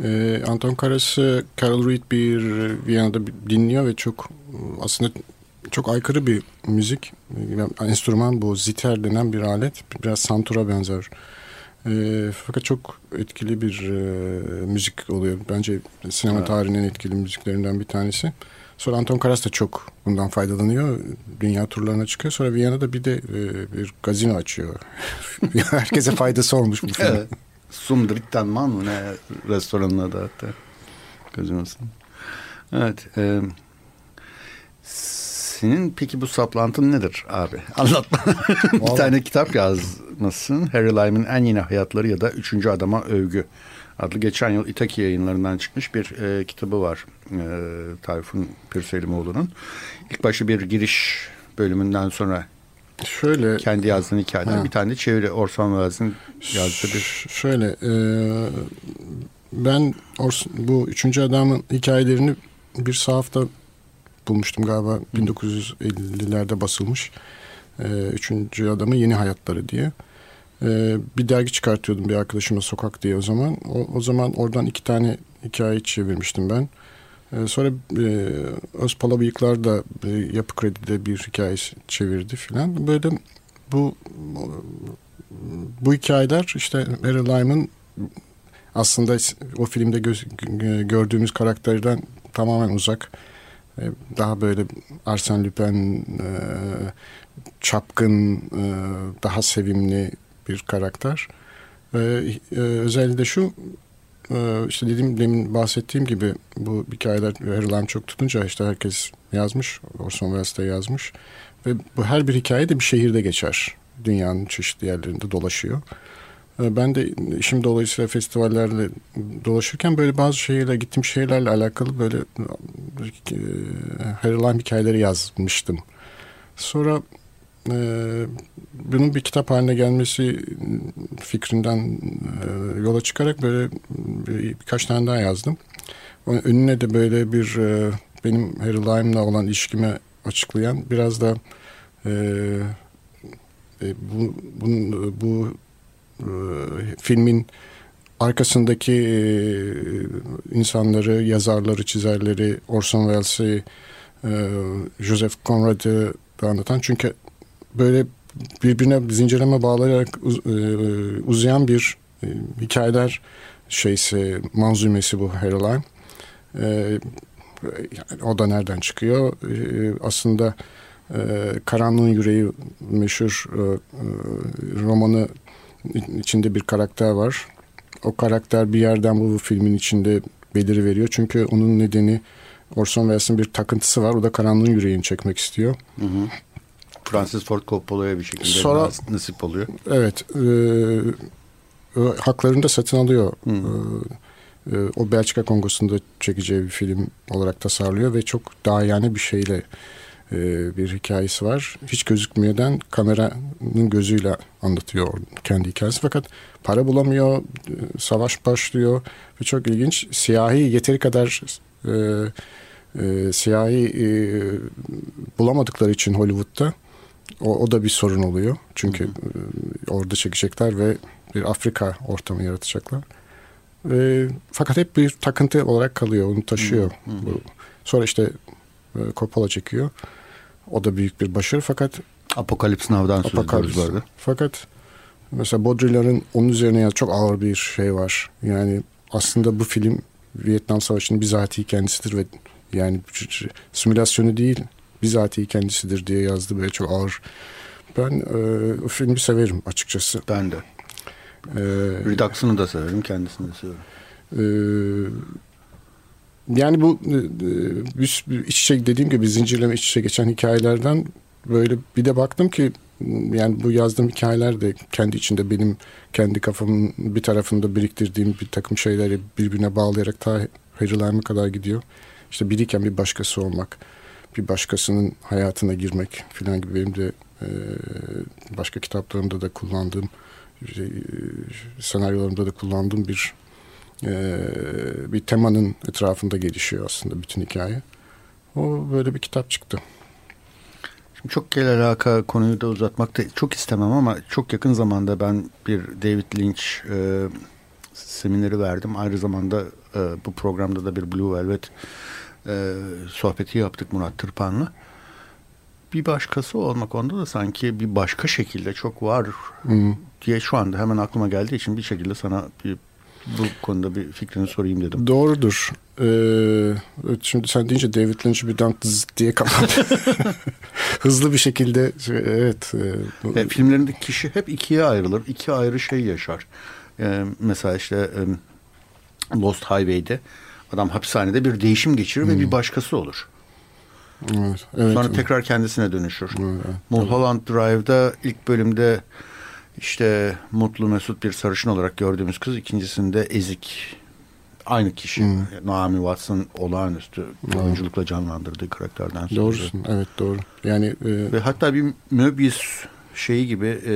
Ee, Anton Karas'ı Carol Reed bir Viyana'da dinliyor ve çok aslında çok aykırı bir müzik. Yani enstrüman bu ziter denen bir alet. Biraz santura benzer. Ee, fakat çok etkili bir e, müzik oluyor. Bence sinema Evet. tarihinin etkili müziklerinden bir tanesi. Sonra Anton Karas da çok bundan faydalanıyor. Dünya turlarına çıkıyor. Sonra Viyana'da bir de e, bir gazino açıyor. [LAUGHS] Herkese faydası olmuş bu film. Evet. Man mı ne restoranın adı hatta. Gözüm olsun. Evet. E, senin peki bu saplantın nedir abi? Anlat bana. bir tane kitap yazmışsın. Harry Lime'ın en yeni hayatları ya da Üçüncü Adama Övgü adlı geçen yıl İtaki yayınlarından çıkmış bir e, kitabı var. E, Tayfun Pürselimoğlu'nun. İlk başta bir giriş bölümünden sonra Şöyle kendi yazdığın hikayeler. Ha. Bir tane çeviri Orson Welles'in yazdığı bir Şöyle e, ben Ors- bu üçüncü adamın hikayelerini bir sahafta bulmuştum galiba 1950'lerde basılmış. E, üçüncü adamın yeni hayatları diye. E, bir dergi çıkartıyordum bir arkadaşıma sokak diye o zaman. O, o zaman oradan iki tane hikaye çevirmiştim ben. E, sonra e, Özpala Bıyıklar da e, Yapı Kredi'de bir hikaye çevirdi filan. Böyle bu bu hikayeler işte Harry Lime'ın aslında o filmde göz- gördüğümüz karakterden tamamen uzak. E, Daha böyle Arsène Lupin e, çapkın, e, daha sevimli bir karakter. Özelliği de şu, işte dediğim demin bahsettiğim gibi bu hikayeler Harry çok tutunca işte herkes yazmış, Orson Welles de yazmış. Ve bu her bir hikaye de bir şehirde geçer. Dünyanın çeşitli yerlerinde dolaşıyor. E, Ben de işim dolayısıyla festivallerle dolaşırken böyle bazı şehirler, gittiğim şehirlerle alakalı böyle e, Lime hikayeleri yazmıştım. Sonra e, bunun bir kitap haline gelmesi fikrinden e, yola çıkarak böyle bir, birkaç tane daha yazdım. Önüne de böyle bir e, benim Harry Lime'la olan ilişkime açıklayan biraz da e, e, bu, bu e, filmin arkasındaki e, insanları, yazarları, çizerleri, Orson Welles'i, e, Joseph Conrad'ı anlatan. Çünkü böyle birbirine zincirleme bağlayarak e, uzayan bir hikayeler şeysi, manzumesi bu. E, yani o da nereden çıkıyor? Aslında Karanlığın Yüreği meşhur romanı içinde bir karakter var. O karakter bir yerden bu filmin içinde beliri veriyor. Çünkü onun nedeni Orson Welles'in bir takıntısı var. O da Karanlığın Yüreğini çekmek istiyor. Hı hı. Francis Ford Coppola'ya bir şekilde Sonra- nas- nasip oluyor. Evet. E, e, haklarını da satın alıyor. Hı. E, e, o Belçika Kongosu'nda çekeceği bir film olarak tasarlıyor ve çok daha yani bir şeyle e, bir hikayesi var. Hiç gözükmüyordan kameranın gözüyle anlatıyor kendi hikayesi. Fakat para bulamıyor, e, savaş başlıyor ve çok ilginç. Siyahi yeteri kadar e, e, siyahi e, bulamadıkları için Hollywood'da o, o da bir sorun oluyor. Çünkü e, orada çekecekler ve bir Afrika ortamı yaratacaklar. E, fakat hep bir takıntı olarak kalıyor. Onu taşıyor. Bu. Sonra işte e, Coppola çekiyor. O da büyük bir başarı fakat Apokalips Now'dan söz Apokalips. fakat mesela Baudrillard'ın onun üzerine ya çok ağır bir şey var. Yani aslında bu film Vietnam Savaşı'nın bizatihi kendisidir ve yani simülasyonu değil bizatihi kendisidir diye yazdı böyle çok ağır. Ben e, o filmi severim açıkçası. Ben de. E, Redux'ını da severim, kendisini de severim. Ee, yani bu e, e, iç içe dediğim gibi zincirleme iç içe geçen hikayelerden böyle bir de baktım ki yani bu yazdığım hikayeler de kendi içinde benim kendi kafamın bir tarafında biriktirdiğim bir takım şeyleri birbirine bağlayarak ta Harry kadar gidiyor. İşte biriyken bir başkası olmak, bir başkasının hayatına girmek falan gibi benim de e, başka kitaplarımda da kullandığım, e, senaryolarımda da kullandığım bir e, bir temanın etrafında gelişiyor aslında bütün hikaye. O böyle bir kitap çıktı. Şimdi çok gel alaka konuyu da uzatmak da çok istemem ama çok yakın zamanda ben bir David Lynch e, semineri verdim. Aynı zamanda e, bu programda da bir Blue Velvet e, sohbeti yaptık Murat Tırpan'la. Bir başkası olmak onda da sanki bir başka şekilde çok var Hmm. diye şu anda hemen aklıma geldiği için bir şekilde sana bir, bu konuda bir fikrini sorayım dedim. Doğrudur. Ee, şimdi sen deyince David Lynch'i birden tız diye kapattı. [LAUGHS] Hızlı bir şekilde evet. e, E, filmlerindeki kişi hep ikiye ayrılır. iki ayrı şey yaşar. E, mesela işte e, Lost Highway'de adam hapishanede bir değişim geçirir ve bir başkası olur. Evet, evet. Sonra tekrar kendisine dönüşür. Evet, Mulholland Drive'da ilk bölümde işte mutlu mesut bir sarışın olarak gördüğümüz kız ikincisinde ezik aynı kişi Naomi Watson olağanüstü oyunculukla canlandırdığı karakterden sonra. Doğrusun. Evet doğru. Yani e, Ve hatta bir Möbius şeyi gibi e,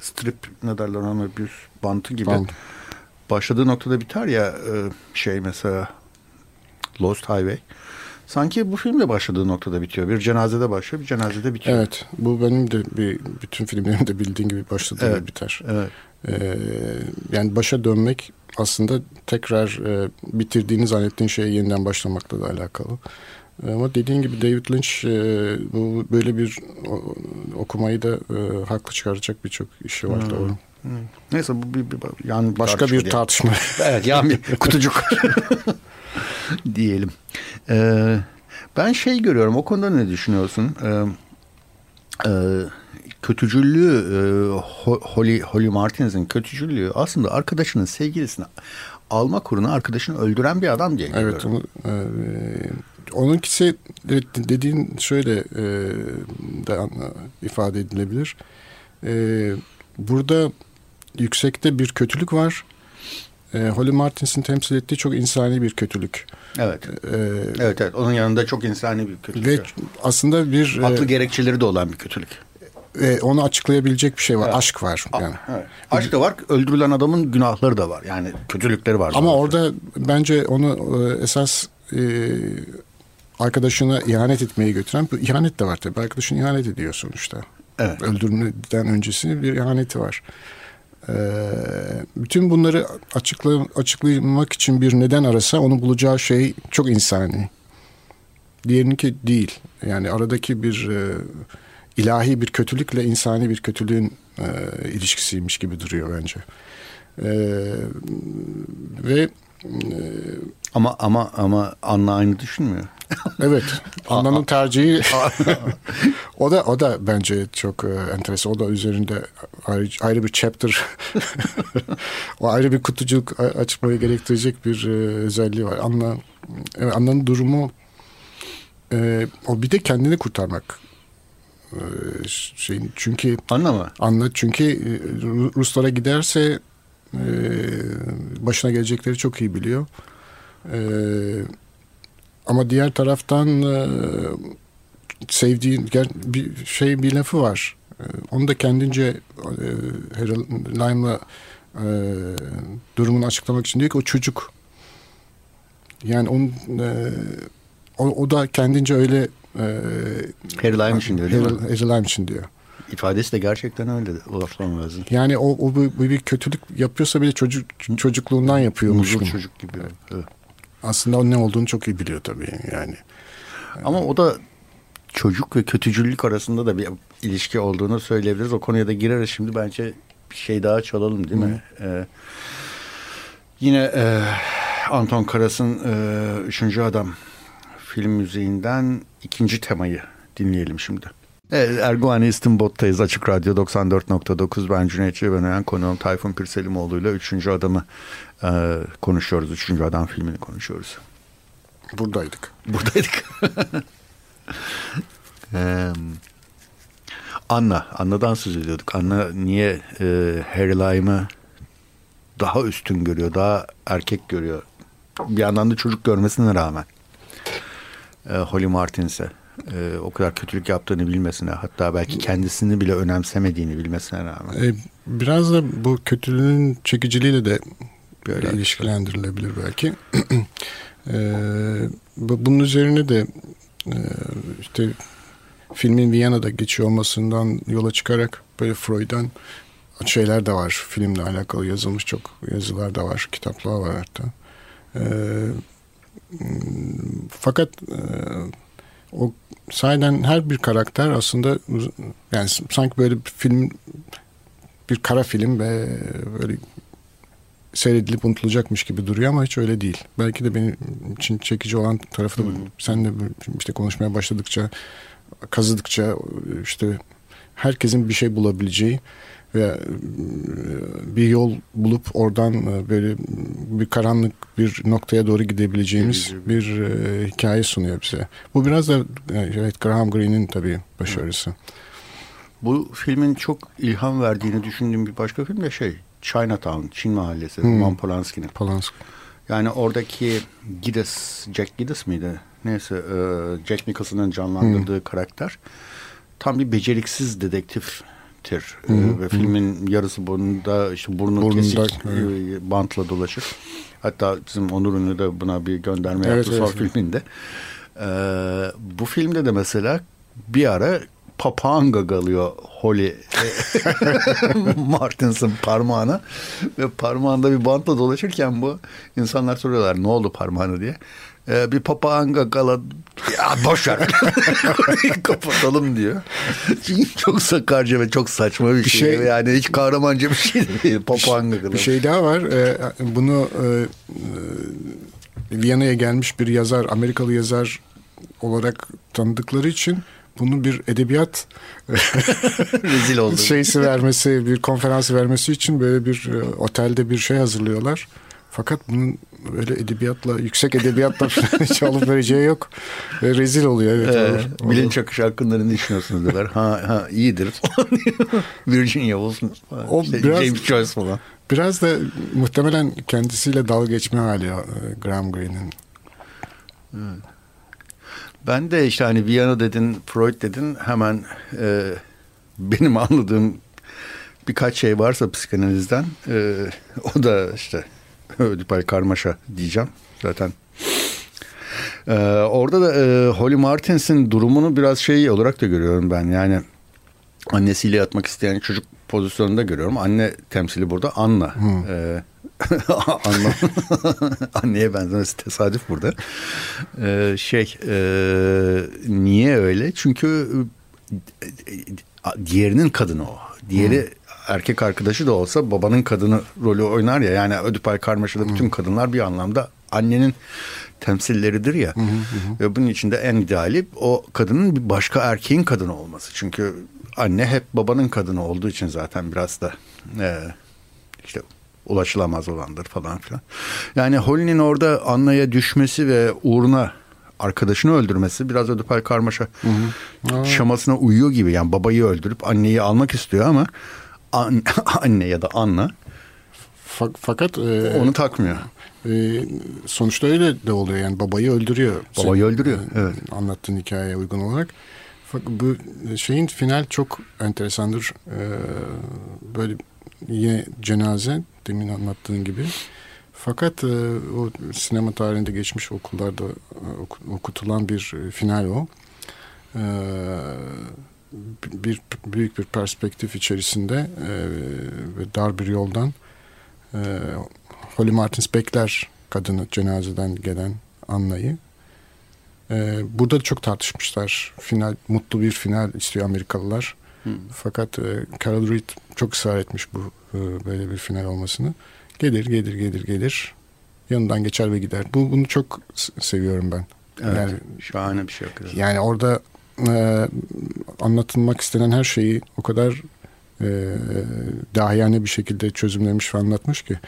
strip ne derler ona Möbius bantı gibi Bant. başladığı noktada biter ya e, şey mesela Lost Highway. Sanki bu film de başladığı noktada bitiyor. Bir cenazede başlıyor, bir cenazede bitiyor. evet bu benim de bir bütün filmlerimde bildiğin gibi başladı Evet. ve biter. Evet. Ee, yani başa dönmek aslında tekrar e, bitirdiğini zannettiğin şeye yeniden başlamakla da alakalı. Ama dediğin gibi David Lynch e, bu böyle bir o- okumayı da e, haklı çıkaracak birçok işi var doğru. Neyse bu bir, bir yan Başka tartışma bir diyelim. tartışma. Evet yan bir [LAUGHS] kutucuk [LAUGHS] [LAUGHS] diyelim. Ee, ben şey görüyorum o konuda ne düşünüyorsun? Ee, e, kötücüllüğü e, Ho- Holly, Holly Martinez'in kötücüllüğü aslında arkadaşının sevgilisini alma kuruna arkadaşını öldüren bir adam diye Evet, görüyorum. onu, e, onunkisi evet, dediğin şöyle e, de ifade edilebilir. E, burada yüksekte bir kötülük var. E, Holly Martins'in temsil ettiği çok insani bir kötülük. Evet. E, Evet evet onun yanında çok insani bir kötülük. ve var. aslında bir e, Haklı gerekçeleri de olan bir kötülük. e, onu açıklayabilecek bir şey var. Evet. Aşk var yani. Evet. Aşk da var, öldürülen adamın günahları da var. Yani kötülükleri var. Ama orada bence onu e, esas e, arkadaşına ihanet etmeye götüren bir ihanet de var tabii. Arkadaşın ihanet ediyor sonuçta. Evet. Öldürmeden öncesi bir ihaneti var. E, bütün bunları açıkla, açıklamak için bir neden arasa onu bulacağı şey çok insani. Diğerininki değil. Yani aradaki bir e, ilahi bir kötülükle insani bir kötülüğün e, ilişkisiymiş gibi duruyor bence. E, ve Ama ama ama Anna aynı düşünmüyor. [LAUGHS] evet Anna'nın tercihi [LAUGHS] o da o da bence çok e, enteresan. O da üzerinde ayrı, ayrı bir chapter [LAUGHS] o ayrı bir kutucuk a- açmayı gerektirecek bir e, özelliği var. Anna evet, Anna'nın durumu e, o bir de kendini kurtarmak e, şeyin çünkü Anla mı? Anla çünkü Ru- Ruslara giderse e, başına gelecekleri çok iyi biliyor. E, ama diğer taraftan e, sevdiği ger- bir şey bir lafı var. E, onu da kendince e, Harold Lime'la e, durumunu açıklamak için diyor ki o çocuk. Yani onun e, o, o da kendince öyle e, Harry Lime için diyor değil mi? Lime için diyor. İfadesi de gerçekten öyle. Orson Welles'in. Yani o, o bu, bu bir kötülük yapıyorsa bile çocuk çocukluğundan yapıyormuş. Gibi. çocuk gibi. Evet. Aslında o ne olduğunu çok iyi biliyor tabii yani. Ama o da çocuk ve kötücüllük arasında da bir ilişki olduğunu söyleyebiliriz. O konuya da gireriz şimdi. Bence bir şey daha çalalım değil mi? Ee, yine e, Anton Karas'ın e, Üçüncü Adam film müziğinden ikinci temayı dinleyelim şimdi. Evet, Erguvani İstinbot'tayız. Açık Radyo 94.9. Ben Cüneyt Cebenayan. Konuğum Tayfun Pirselimoğlu ile Üçüncü Adam'ı e, konuşuyoruz. Üçüncü Adam filmini konuşuyoruz. Buradaydık. Buradaydık. Eee, [LAUGHS] Anna. Anna'dan söz ediyorduk. Anna niye e, Harry Lime'ı daha üstün görüyor, daha erkek görüyor. Bir yandan da çocuk görmesine rağmen. E, Holly Martins'e e, o kadar kötülük yaptığını bilmesine hatta belki kendisini bile önemsemediğini bilmesine rağmen. E, biraz da bu kötülüğün çekiciliğiyle de böyle ilişkilendirilebilir belki. [CLEARS THROAT] e, bu- bunun üzerine de e, işte filmin Viyana'da geçiyor olmasından yola çıkarak böyle Freud'dan şeyler de var. Filmle alakalı yazılmış çok yazılar da var. Kitaplar var hatta. E, fakat e, o sahiden her bir karakter aslında yani sanki böyle bir film bir kara film ve böyle seyredilip unutulacakmış gibi duruyor ama hiç öyle değil. Belki de benim için çekici olan tarafı da bu. Sen de işte konuşmaya başladıkça, kazıdıkça işte herkesin bir şey bulabileceği ve e, bir yol bulup oradan e, böyle bir karanlık bir noktaya doğru gidebileceğimiz bir e, hikaye sunuyor bize. Bu biraz da e, evet Graham Greene'in tabii başarısı. Bu filmin çok ilham verdiğini düşündüğüm bir başka film de şey Chinatown, Çin Mahallesi, hmm. Roman Polanski'nin. Polanski. Yani oradaki Gides, Jack Gides miydi? Neyse e, Jack Nicholson'ın canlandırdığı hmm. karakter tam bir beceriksiz Hı hı, ve filmin yarısı burnunda işte burnu Burnunda, kesik evet. bantla dolaşır. Hatta bizim Onur Ünlü de buna bir gönderme evet, yaptı evet, son evet. filminde. Ee, bu filmde de mesela bir ara papağan gagalıyor Holly [LAUGHS] Martins'ın parmağına ve parmağında bir bantla dolaşırken bu insanlar soruyorlar ne oldu parmağına diye. Ee, bir papağan gagala ya boş ver [LAUGHS] [LAUGHS] kapatalım diyor. Çünkü çok sakarca ve çok saçma bir, bir şey. şey. Yani hiç kahramanca bir şey değil papağan gagala. Bir şey daha var. Ee, bunu e, e, Viyana'ya gelmiş bir yazar, Amerikalı yazar olarak tanıdıkları için bunu bir edebiyat [LAUGHS] rezil oldu. şeysi vermesi, bir konferansı vermesi için böyle bir e, otelde bir şey hazırlıyorlar. Fakat bunun böyle edebiyatla, yüksek edebiyatla [LAUGHS] hiç alıp vereceği yok. Ve rezil oluyor. Evet, ee, olur. Bilinç akışı hakkında ne düşünüyorsunuz diyorlar. Ha, ha iyidir. [LAUGHS] Virginia Woolf o işte biraz, James Joyce falan. Biraz da muhtemelen kendisiyle dalga geçme hali e, Graham Greene'in. Evet. Ben de işte hani Viyana dedin, Freud dedin hemen e, benim anladığım birkaç şey varsa psikanalizden e, o da işte [LAUGHS] Ödipal karmaşa diyeceğim zaten. E, orada da e, Holly Martins'in durumunu biraz şey olarak da görüyorum ben yani annesiyle yatmak isteyen çocuk pozisyonunda görüyorum. Anne temsili burada Anna. Hmm. E, [LAUGHS] Anlam [LAUGHS] anneye benzemesi tesadüf burada. Ee, şey e, niye öyle? Çünkü e, diğerinin kadını o. Diğeri. Erkek arkadaşı da olsa babanın kadını rolü oynar ya. Yani Ödipal Karmaşa'da bütün kadınlar bir anlamda annenin temsilleridir ya. Hı Ve bunun içinde en ideali o kadının bir başka erkeğin kadını olması. Çünkü anne hep babanın kadını olduğu için zaten biraz da e, işte ulaşılamaz olandır falan filan. Yani Holly'nin orada Anna'ya düşmesi ve uğruna arkadaşını öldürmesi biraz Ödipal Karmaşa hı hı. şamasına uyuyor gibi. Yani babayı öldürüp anneyi almak istiyor ama an, [LAUGHS] anne ya da Anna fakat e, onu takmıyor. E, sonuçta öyle de oluyor yani babayı öldürüyor. Babayı Senin, öldürüyor. Evet. Anlattığın hikayeye uygun olarak. Fakat bu şeyin final çok enteresandır. E, böyle yine cenaze demin anlattığın gibi. Fakat e, o sinema tarihinde geçmiş okullarda e, okutulan bir e, final o. E, bir büyük bir perspektif içerisinde e, ve dar bir yoldan e, Holly Martins bekler kadını cenazeden gelen Anna'yı. E, burada çok tartışmışlar. Final mutlu bir final istiyor Amerikalılar. Hmm. Fakat e, Carol Reed çok ısrar etmiş bu e, böyle bir final olmasını. Gelir, gelir, gelir, gelir. Yanından geçer ve gider. Bu bunu çok seviyorum ben. Evet, yani, şahane bir şey. Hakikaten. Yani orada e, anlatılmak istenen her şeyi o kadar e, dahiyane bir şekilde çözümlemiş ve anlatmış ki.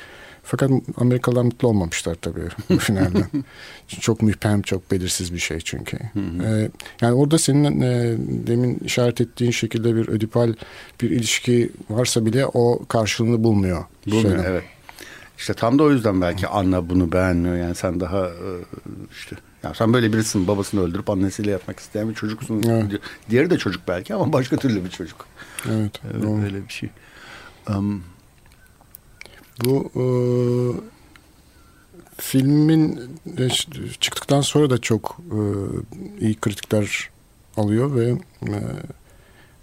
Fakat Amerikalılar mutlu olmamışlar tabii bu [LAUGHS] finalde. çok müphem, çok belirsiz bir şey çünkü. Ee, yani orada senin e, demin işaret ettiğin şekilde bir ödipal bir ilişki varsa bile o karşılığını bulmuyor. Bulmuyor, şeyden. evet. İşte tam da o yüzden belki Anna bunu beğenmiyor. Yani sen daha e, işte ya sen böyle birisin babasını öldürüp annesiyle yapmak isteyen bir çocuksun. Evet. Diğeri de çocuk belki ama başka türlü bir çocuk. Evet. evet öyle bir şey. Um, bu e, filmin e, çıktıktan sonra da çok e, iyi kritikler alıyor ve e,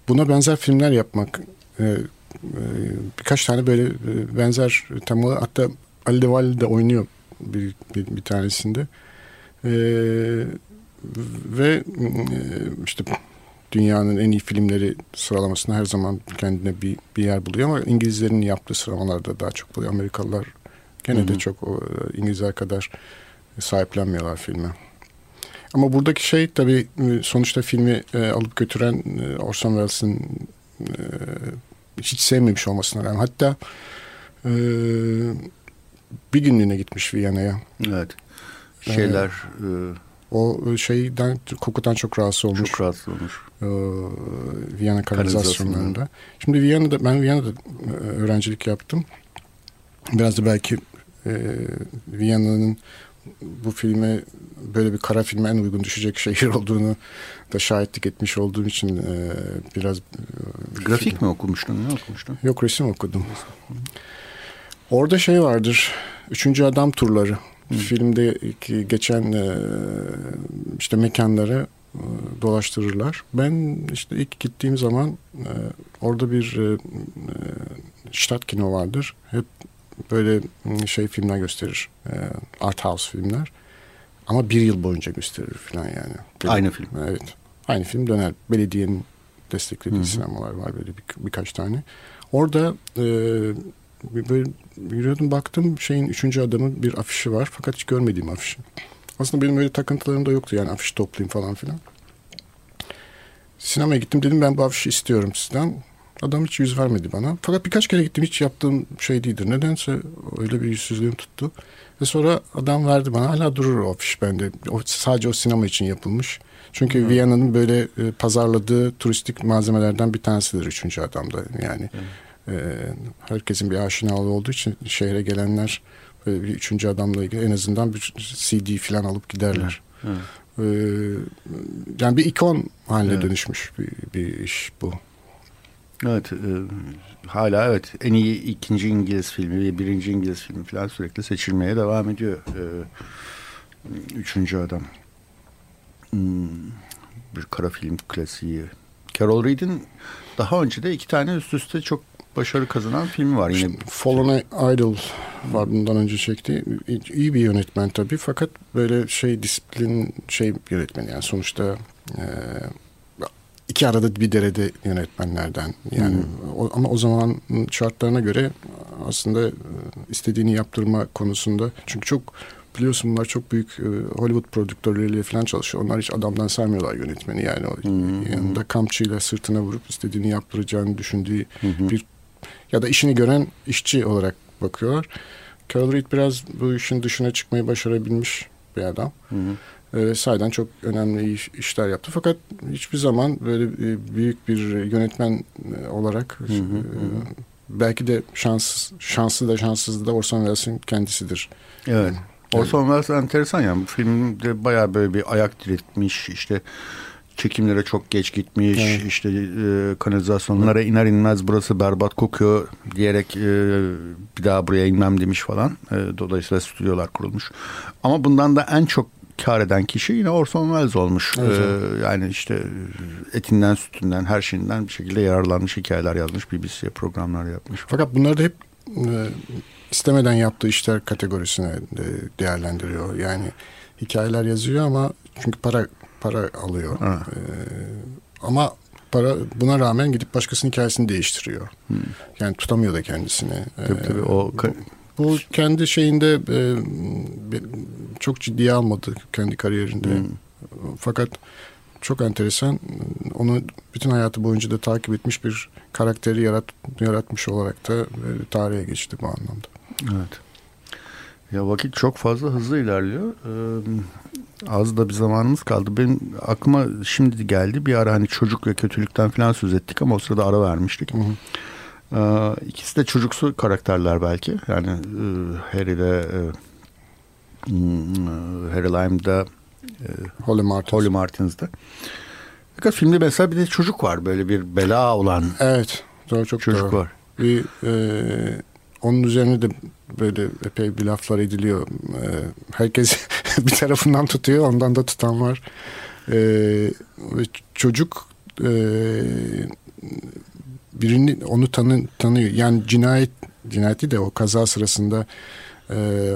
buna benzer filmler yapmak e, e, birkaç tane böyle e, benzer temalı hatta Ali Devali de oynuyor bir, bir, bir tanesinde e, ve e, işte dünyanın en iyi filmleri sıralamasında her zaman kendine bir, bir yer buluyor ama İngilizlerin yaptığı sıralamalarda daha çok buluyor. Amerikalılar gene Hı-hı. de çok o, İngilizler kadar sahiplenmiyorlar filmi. Ama buradaki şey tabii sonuçta filmi e, alıp götüren e, Orson Welles'in e, hiç sevmemiş olmasına rağmen. Hatta e, bir günlüğüne gitmiş Viyana'ya. Evet. Şeyler e, O şeyden kokudan çok rahatsız olmuş. çok rahatsız olmuş. e, Viyana kanalizasyonlarında. Şimdi Viyana'da ben Viyana'da e, öğrencilik yaptım. Biraz da belki e, Viyana'nın bu filme böyle bir kara filme en uygun düşecek [LAUGHS] şehir olduğunu da şahitlik etmiş olduğum için e, biraz e, Grafik mi okumuştun? Ne okumuştun? Yok resim okudum. Orada şey vardır. Üçüncü adam turları. Filmde geçen e, işte mekanları e, dolaştırırlar. Ben işte ilk gittiğim zaman e, orada bir e, Stadtkino vardır. Hep böyle şey filmler gösterir. Art house filmler. Ama bir yıl boyunca gösterir falan yani. Böyle- Aynı film. Evet. Aynı film döner. Belediyenin desteklediği sinemalar var böyle bir, birkaç tane. Orada e, böyle yürüyordum baktım şeyin üçüncü adamın bir afişi var fakat hiç görmediğim afişi. Aslında benim öyle takıntılarım da yoktu yani afiş toplayayım falan filan. Sinemaya gittim dedim ben bu afişi istiyorum sizden. Adam hiç yüz vermedi bana. Fakat birkaç kere gittim hiç yaptığım şey değildir. Nedense öyle bir yüzsüzlüğüm tuttu. Ve sonra adam verdi bana. Hala durur o afiş bende. O, sadece o sinema için yapılmış. Çünkü Viyana'nın böyle e, pazarladığı turistik malzemelerden bir tanesidir üçüncü adamda. Yani e, herkesin bir aşinalığı olduğu için şehre gelenler böyle bir üçüncü adamla ilgili en azından bir CD falan alıp giderler. Evet. E, yani bir ikon haline Evet. dönüşmüş bir, bir iş bu. Evet. e, hala evet en iyi ikinci İngiliz filmi ve birinci İngiliz filmi falan sürekli seçilmeye devam ediyor. E, üçüncü adam. Hmm, bir kara film klasiği. Carol Reed'in daha önce de iki tane üst üste çok başarı kazanan filmi var. Yine Fallen Idol var bundan önce çektiği. iyi bir yönetmen tabii fakat böyle şey disiplin şey yönetmeni yani sonuçta e, iki arada bir derede yönetmenlerden yani o, ama o zaman şartlarına göre aslında e, istediğini yaptırma konusunda çünkü çok biliyorsun bunlar çok büyük e, Hollywood prodüktörleriyle falan çalışıyor. Onlar hiç adamdan saymıyorlar yönetmeni yani o yanında kamçıyla sırtına vurup istediğini yaptıracağını düşündüğü bir ya da işini gören işçi olarak bakıyorlar. Carol Reed biraz bu işin dışına çıkmayı başarabilmiş bir adam. Ee, sahiden çok önemli iş- işler yaptı. Fakat hiçbir zaman böyle e, büyük bir yönetmen e, olarak e, belki de şans şanslı da şanssız da Orson Welles'in kendisidir. Evet. Orson Welles enteresan yani. Bu filmde bayağı böyle bir ayak diretmiş. işte çekimlere çok geç gitmiş. Evet. işte e, kanalizasyonlara iner inmez burası berbat kokuyor diyerek e, bir daha buraya inmem demiş falan. E, dolayısıyla stüdyolar kurulmuş. Ama bundan da en çok kar eden kişi yine Orson Welles olmuş. Evet, E, yani işte etinden sütünden her şeyinden bir şekilde yararlanmış hikayeler yazmış. BBC'ye programlar yapmış. Fakat bunları da hep e, istemeden yaptığı işler kategorisine e, değerlendiriyor. Yani hikayeler yazıyor ama çünkü para para alıyor. Ha. E, ama para buna rağmen gidip başkasının hikayesini değiştiriyor. Yani tutamıyor da kendisini. Hmm. Tabii tabii o ka- bu kendi şeyinde e, çok ciddiye almadı kendi kariyerinde. Hmm. Fakat çok enteresan. Onu bütün hayatı boyunca da takip etmiş bir karakteri yarat, yaratmış olarak da e, tarihe geçti bu anlamda. Evet. Ya vakit çok fazla hızlı ilerliyor. Ee, az da bir zamanımız kaldı. Benim aklıma şimdi geldi bir ara hani çocuk ve kötülükten falan söz ettik ama o sırada ara vermiştik. Ee, ikisi de çocuksu karakterler belki. Yani e, Harry ile e, hmm, e, Harry Lime'da Holly Martins. Holly Martins'da. Fakat filmde mesela bir de çocuk var böyle bir bela olan Evet. Doğru, çok çocuk doğru. var. Bir, e, onun üzerine de böyle epey bir laflar ediliyor. E, herkes [LAUGHS] bir tarafından tutuyor, ondan da tutan var. E, ve çocuk e, birini onu tanı, tanıyor. Yani cinayet cinayeti de o kaza sırasında e, e,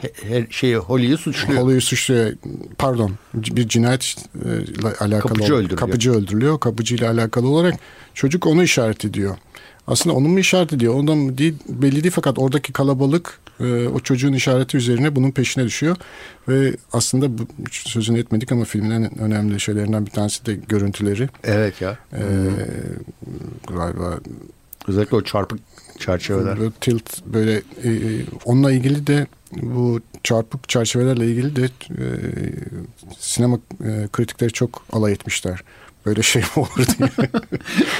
He- Her şeyi Holly'yi suçluyor. Holly'yi suçluyor. Pardon. Bir cinayet e, ile alakalı. Kapıcı olarak- öldürülüyor. Kapıcı öldürülüyor. Kapıcı ile alakalı olarak çocuk onu işaret ediyor. Aslında onun mu işaret ediyor? Ondan mı değil belli değil fakat oradaki kalabalık e, o çocuğun işareti üzerine bunun peşine düşüyor. Ve aslında bu, sözünü etmedik ama filmin en önemli şeylerinden bir tanesi de görüntüleri. Evet ya. E, galiba Özellikle o çarpık çerçeveler. Böyle tilt böyle e, e, onunla ilgili de bu çarpık çerçevelerle ilgili de e, sinema e, kritikleri çok alay etmişler. Böyle şey mi olur diye. [LAUGHS]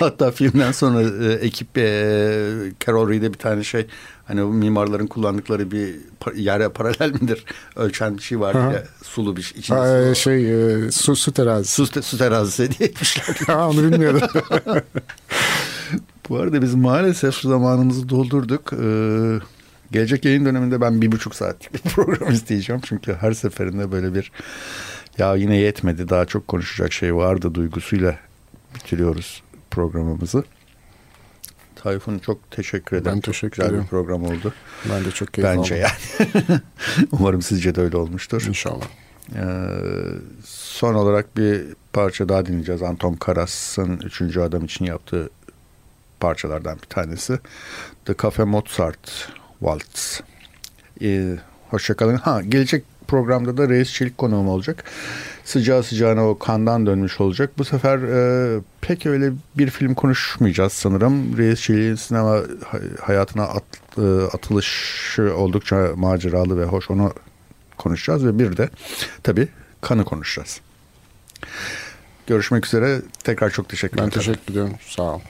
Hatta filmden sonra e, ekip e, Carol Reed'e bir tane şey hani mimarların kullandıkları bir yere paralel midir ölçen bir şey var ya sulu bir şey. içinde Ha, şey e, su, su terazisi. su, te- su terazisi diye etmişler. [LAUGHS] ha, onu bilmiyordum. [LAUGHS] Bu arada biz maalesef zamanımızı doldurduk. Ee, gelecek yayın döneminde ben bir buçuk saatlik bir program isteyeceğim. Çünkü her seferinde böyle bir ya yine yetmedi daha çok konuşacak şey vardı duygusuyla bitiriyoruz programımızı. Tayfun çok teşekkür ederim. Ben Çok teşekkür güzel ederim. bir program oldu. ben de çok keyif Bence aldım. yani. [LAUGHS] Umarım sizce de öyle olmuştur. İnşallah. Ee, son olarak bir parça daha dinleyeceğiz. Anton Karas'ın Üçüncü Adam için yaptığı parçalardan bir tanesi. The Cafe Mozart Waltz. Ee, hoşçakalın. Ha, gelecek programda da Reis Çelik konuğum olacak. Sıcağı sıcağına o kandan dönmüş olacak. Bu sefer e, pek öyle bir film konuşmayacağız sanırım. Reis Çelik'in sinema hay- hayatına at, e, atılışı oldukça maceralı ve hoş. Onu konuşacağız ve bir de tabii kanı konuşacağız. Görüşmek üzere. Tekrar çok teşekkür Ben ederim. teşekkür ediyorum. Sağ ol.